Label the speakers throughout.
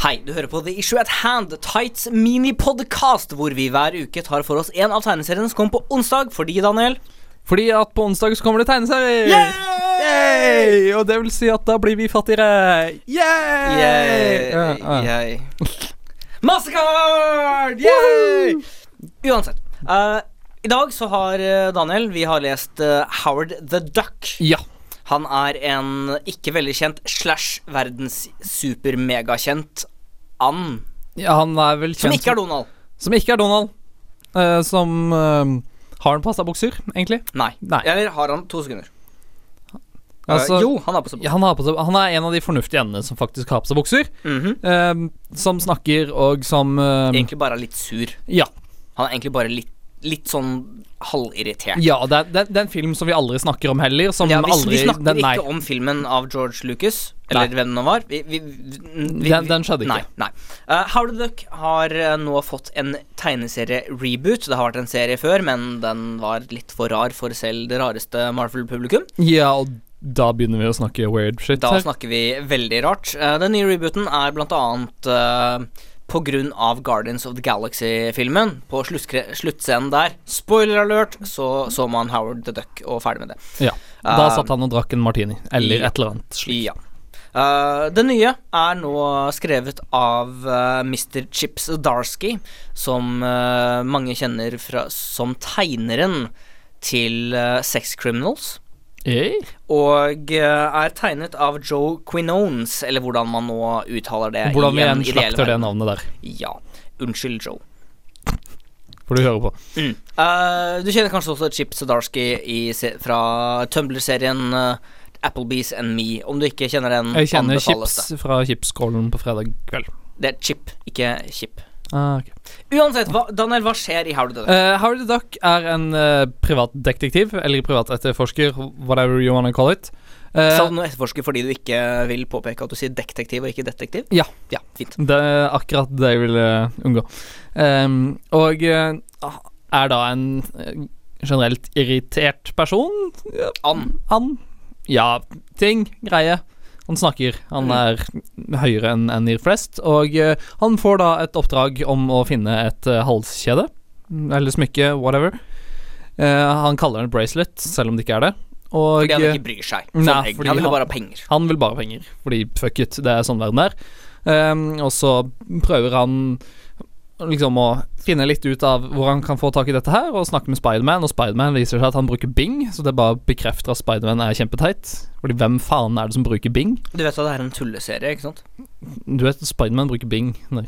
Speaker 1: Hei, du hører på The Issue at Hand, Tights mini-podcast, hvor vi hver uke tar for oss en av tegneseriene som kommer på onsdag. Fordi, Daniel
Speaker 2: Fordi at på onsdag så kommer det tegneserier.
Speaker 1: Yay!
Speaker 2: Yay! Og det vil si at da blir vi fattigere. Yay!
Speaker 1: Yay!
Speaker 2: Uh.
Speaker 1: Yay. Mastercard! Yay! Uansett. Uh, I dag så har eh, Daniel Vi har lest eh, Howard the Duck.
Speaker 2: Ja.
Speaker 1: Han er en ikke veldig kjent slash verdens super-megakjent and.
Speaker 2: ja, han er vel
Speaker 1: Som ikke er Donald.
Speaker 2: Som ikke er Donald. Uh, som uh, har han passabukser, egentlig?
Speaker 1: Nei.
Speaker 2: Nei.
Speaker 1: Eller har han to sekunder?
Speaker 2: Altså,
Speaker 1: Eh, jo, han har på seg
Speaker 2: ja, han, har på seg, han er en av de fornuftige endene som faktisk har på seg bukser.
Speaker 1: Mhm.
Speaker 2: eh, som snakker og som eh,
Speaker 1: Egentlig bare er litt sur.
Speaker 2: Ja.
Speaker 1: Han er egentlig bare litt, litt sånn halvirritert.
Speaker 2: ja det, er, det, er- en film som vi aldri snakker om heller. Som
Speaker 1: Ja, vi,
Speaker 2: aldri
Speaker 1: vi snakker
Speaker 2: den,
Speaker 1: ikke om filmen av George Lucas, eller
Speaker 2: Nei.
Speaker 1: hvem det nå var. Vi, vi,
Speaker 2: Den- den skjedde ikke.
Speaker 1: Nei. nei. Uh, Howard the Duck har eh, nå fått en tegneserie-reboot. Det har vært en serie før, men den var litt for rar for selv det rareste Marvel-publikum.
Speaker 2: Ja, og da begynner vi å snakke weird shit
Speaker 1: Da
Speaker 2: her.
Speaker 1: snakker vi veldig rart. Uh, den nye rebooten er blant annet uh, av Guardians of the Galaxy-filmen. På sluttscenen der, spoiler alert, så så man Howard the Duck og ferdig med det.
Speaker 2: Ja, Da
Speaker 1: uh,
Speaker 2: satt han og drakk en martini, eller
Speaker 1: ja.
Speaker 2: et eller annet slikt.
Speaker 1: Ja. Uh, det nye er nå skrevet av uh, Mr. Chips Darsky, som eh, mange kjenner fra, som tegneren til eh, Sex Criminals.
Speaker 2: Hey.
Speaker 1: Og eh, er tegnet av Joe Quinones, eller hvordan man nå uttaler det.
Speaker 2: Hvordan vi
Speaker 1: i en
Speaker 2: enn
Speaker 1: ideell
Speaker 2: slakter det navnet der.
Speaker 1: Ja. Unnskyld, Joe.
Speaker 2: Får du høre på.
Speaker 1: Mm. Uh, du kjenner kanskje også Chip Zdarsky fra Tumblr-serien uh, Applebee's and Me. Om du ikke kjenner den,
Speaker 2: Jeg kjenner chips
Speaker 1: det.
Speaker 2: fra chipskålen på fredag kveld.
Speaker 1: Det er Chip, ikke Chip.
Speaker 2: Ah, okay.
Speaker 1: Uansett, hva, Daniel, hva skjer i Howard the Duck?
Speaker 2: Eh, Howard the Duck er en uh, privatdetektiv, eller privatetterforsker, whatever you wanna call it. Uh,
Speaker 1: Sa du noe etterforsker fordi du ikke vil påpeke at du sier detektiv og ikke detektiv?
Speaker 2: Ja.
Speaker 1: Ja, fint.
Speaker 2: det er akkurat det jeg ville unngå. Um, og uh, er da en eh, generelt irritert person. Ja,
Speaker 1: An.
Speaker 2: Han Ja, ting, greie. Han snakker. Han
Speaker 1: Mm.
Speaker 2: er høyere enn en de flest. Og eh, han får da et oppdrag om å finne et eh, halskjede. mm, Eller smykke, whatever. Eh, han kaller det en bracelet, selv om det ikke er det. Og
Speaker 1: Fordi han ikke bryr seg. Sånn,
Speaker 2: Nei,
Speaker 1: egentlig.
Speaker 2: fordi
Speaker 1: han vil bare ha penger.
Speaker 2: han vil bare ha penger, fordi fuck it, det er sånn verden er. Um, og så prøver han liksom å finne litt ut av hvor han kan få tak i dette her, og snakke med Spiderman, og Spiderman viser seg at han bruker Bing, så det bare bekrefter at Spiderman er kjempeteit. Fordi hvem faen er det som bruker Bing?
Speaker 1: Du vet at det er en tulleserie, ikke sant?
Speaker 2: Du vet at Spiderman bruker Bing. Nei.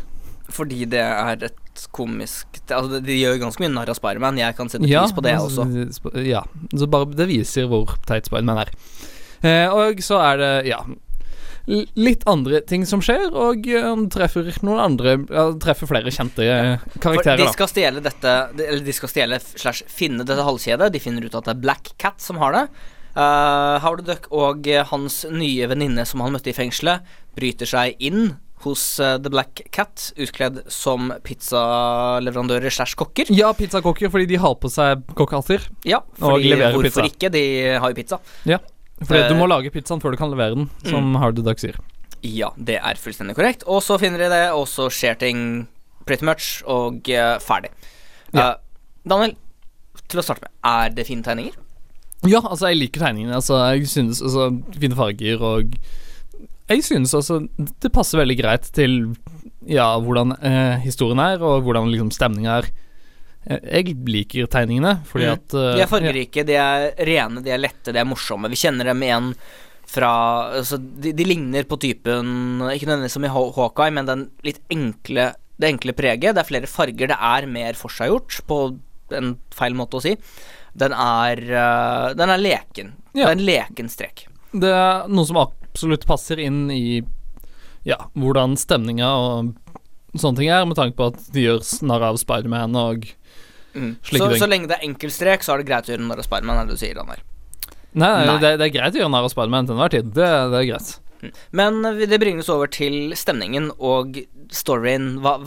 Speaker 1: Fordi det er et komisk Altså, de gjør ganske mye narr av Spiderman. Jeg kan sette
Speaker 2: Ja,
Speaker 1: på det
Speaker 2: altså,
Speaker 1: også.
Speaker 2: Ja, så bare det viser hvor teit Spiderman er. Eh, og så er det, ja Litt andre ting som skjer, og eh, han treffer noen andre ja, Treffer flere kjente karakterer.
Speaker 1: For de skal stjele dette Eller de skal stjele slash finne dette halskjedet. De finner ut at det er Black Cat som har det. Uh, Howard Duck og eh, hans nye venninne som han møtte i fengselet, bryter seg inn hos uh, The Black Cat, utkledd som pizzaleverandører slash kokker.
Speaker 2: Ja, pizzakokker, fordi de har på seg kokkehatter.
Speaker 1: Ja,
Speaker 2: Og
Speaker 1: fordi
Speaker 2: leverer
Speaker 1: hvorfor
Speaker 2: pizza.
Speaker 1: ikke? De har jo pizza.
Speaker 2: Fordi du må lage pizzaen før du kan levere den, som mm. the Duck sier.
Speaker 1: Ja, det er fullstendig korrekt. Og så finner de det, og så skjer ting pretty much, og uh, ferdig.
Speaker 2: Ja.
Speaker 1: Uh, Daniel, til å starte med, er det fine tegninger?
Speaker 2: Ja, altså, jeg liker tegningene. Altså, jeg synes altså Fine farger og Jeg synes altså det passer veldig greit til ja, hvordan eh, historien er, og hvordan liksom stemninga er. Eh, Jeg liker tegningene, fordi
Speaker 1: Mm.
Speaker 2: at uh,
Speaker 1: De er fargerike, de er rene, de er lette, de er morsomme. Vi kjenner dem igjen fra altså, de, de ligner på typen Ikke nødvendigvis som i Hawkeye, men den litt enkle det enkle preget. Det er flere farger, det er mer forseggjort, på en feil måte å si. Den er uh, Den er leken. Det er en leken strek.
Speaker 2: Det er noe som absolutt passer inn i ja, hvordan stemninga og sånne ting er, med tanke på at de gjør narr av Spiderman og
Speaker 1: Mm. Så, så lenge det er enkeltstrek, så er det greit å gjøre narr av Spiderman, er det du sier, Daniel.
Speaker 2: Nei,
Speaker 1: Nei.
Speaker 2: Det, det er greit å gjøre narr av Spiderman til enhver tid. Det, det er greit.
Speaker 1: Men eh, det bringes over til stemningen og storyen. Hva,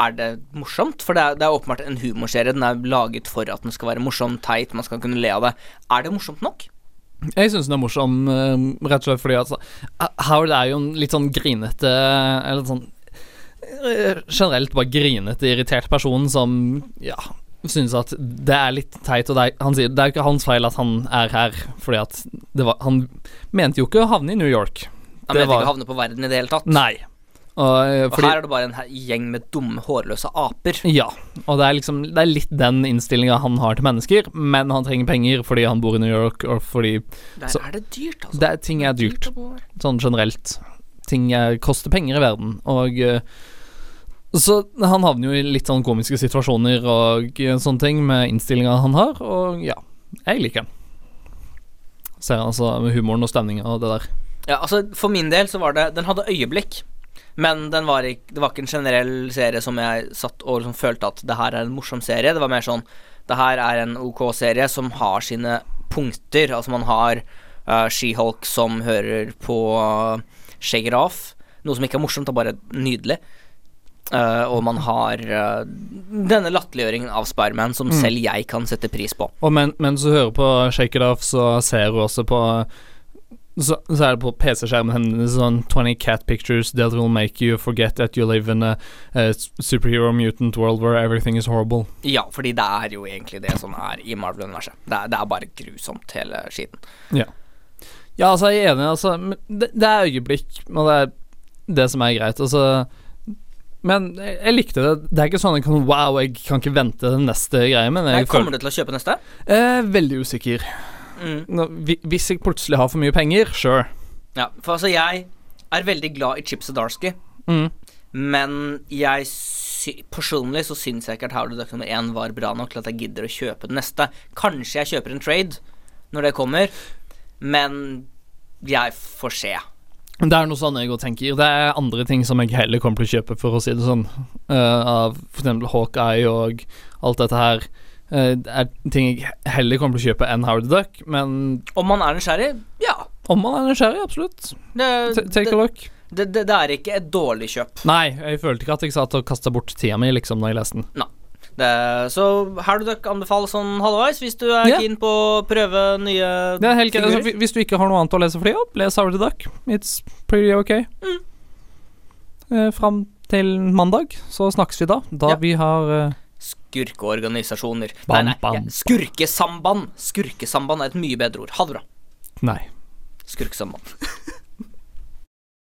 Speaker 1: er det morsomt? For det er, det er åpenbart en humorserie. Den er laget for at den skal være morsom, teit, man skal kunne le av det. Er det morsomt nok?
Speaker 2: Jeg syns den er morsom, eh, rett og slett fordi altså Howard er jo en litt sånn grinete Eller sånn eh, generelt bare grinete, irritert person som ja, syns at det er litt teit. Og er, han sier det er ikke hans feil at han er her, fordi at det var Han mente jo ikke å havne i New York.
Speaker 1: Han mente
Speaker 2: var-
Speaker 1: ikke å havne på verden i det hele tatt.
Speaker 2: Nei. Og, fordi,
Speaker 1: Og her er det bare en gjeng med dumme, hårløse aper.
Speaker 2: Ja, og det er liksom Det er litt den innstillinga han har til mennesker, men han trenger penger fordi han bor i New York, og fordi
Speaker 1: Der
Speaker 2: Så-
Speaker 1: er det dyrt, altså.
Speaker 2: det er, ting er dyrt. sånn generelt. Ting er, koster penger i verden, og eh, Så han havner jo i litt sånn komiske situasjoner og eh, sånne ting med innstillinga han har, og ja, jeg liker den. Ser altså med humoren og stemninga og det der.
Speaker 1: Ja, altså For min del så var det Den hadde øyeblikk, men var ikke, det var ikke en generell serie som jeg satt og liksom følte at det her er en morsom serie. Det var mer sånn Det her er en OK serie som har sine punkter. Altså man har uh, She-Hulk som hører på uh, Shake Off. Noe som ikke er morsomt, det er bare nydelig. Uh, og man har uh, denne latterliggjøringen av Spiderman som selv jeg kan sette pris på.
Speaker 2: Og men, mens du hører på Shake It Off, så ser du også på så, så er det på PC-skjermen hennes sånn 20 cat pictures that will make you forget that you live in a, a superhero mutant world where everything is horrible.
Speaker 1: Ja, fordi det er jo egentlig det som er i Marvel-universet. Det, det er bare grusomt, hele skiten.
Speaker 2: Ja, altså, jeg er enig. Altså, det, det er øyeblikk, og det er det som er greit. Altså Men jeg, likte det. Det er ikke sånn jeg kan Wow, jeg kan ikke vente den neste greia.
Speaker 1: kommer
Speaker 2: føler
Speaker 1: du til å kjøpe neste?
Speaker 2: eh, Veldig usikker.
Speaker 1: Mm.
Speaker 2: Nå, hvis jeg plutselig har for mye penger, sure.
Speaker 1: Ja, for altså, jeg er veldig glad i Chips Zdarsky,
Speaker 2: Mm.
Speaker 1: men jeg personlig så syns jeg ikke at Howard Duck nummer én var bra nok til at jeg gidder å kjøpe den neste. Kanskje jeg kjøper en trade når det kommer, men jeg får se.
Speaker 2: Det er noe sånn jeg òg tenker. Det er andre ting som jeg heller kommer til å kjøpe, for å si det sånn. Uh, av f.eks. Hawkeye og alt dette her. Uh, det er ting jeg heller kommer til å kjøpe enn Howard the Duck, men
Speaker 1: Om man er nysgjerrig, ja.
Speaker 2: om man er nysgjerrig, absolutt.
Speaker 1: Det,
Speaker 2: Take take a look.
Speaker 1: det, det, det er ikke et dårlig kjøp.
Speaker 2: Nei, jeg følte ikke at jeg satt og kasta bort tida mi, liksom, når jeg leste den.
Speaker 1: Det, så her du dere anbefales sånn halvveis hvis du er
Speaker 2: yeah.
Speaker 1: keen på å prøve nye
Speaker 2: Det helt greit. Altså, hvis du ikke har noe annet å lese for tida, les Howard the Duck. It's pretty ok.
Speaker 1: Mm.
Speaker 2: Eh, fram til mandag, så snakkes vi da. Da
Speaker 1: Ja.
Speaker 2: vi har eh,
Speaker 1: Skurkeorganisasjoner.
Speaker 2: Bam,
Speaker 1: nei, nei.
Speaker 2: bam.
Speaker 1: ja, Skurkesamband. Skurkesamband er et mye bedre ord. Ha det bra.
Speaker 2: Nei.
Speaker 1: Skurkesamband.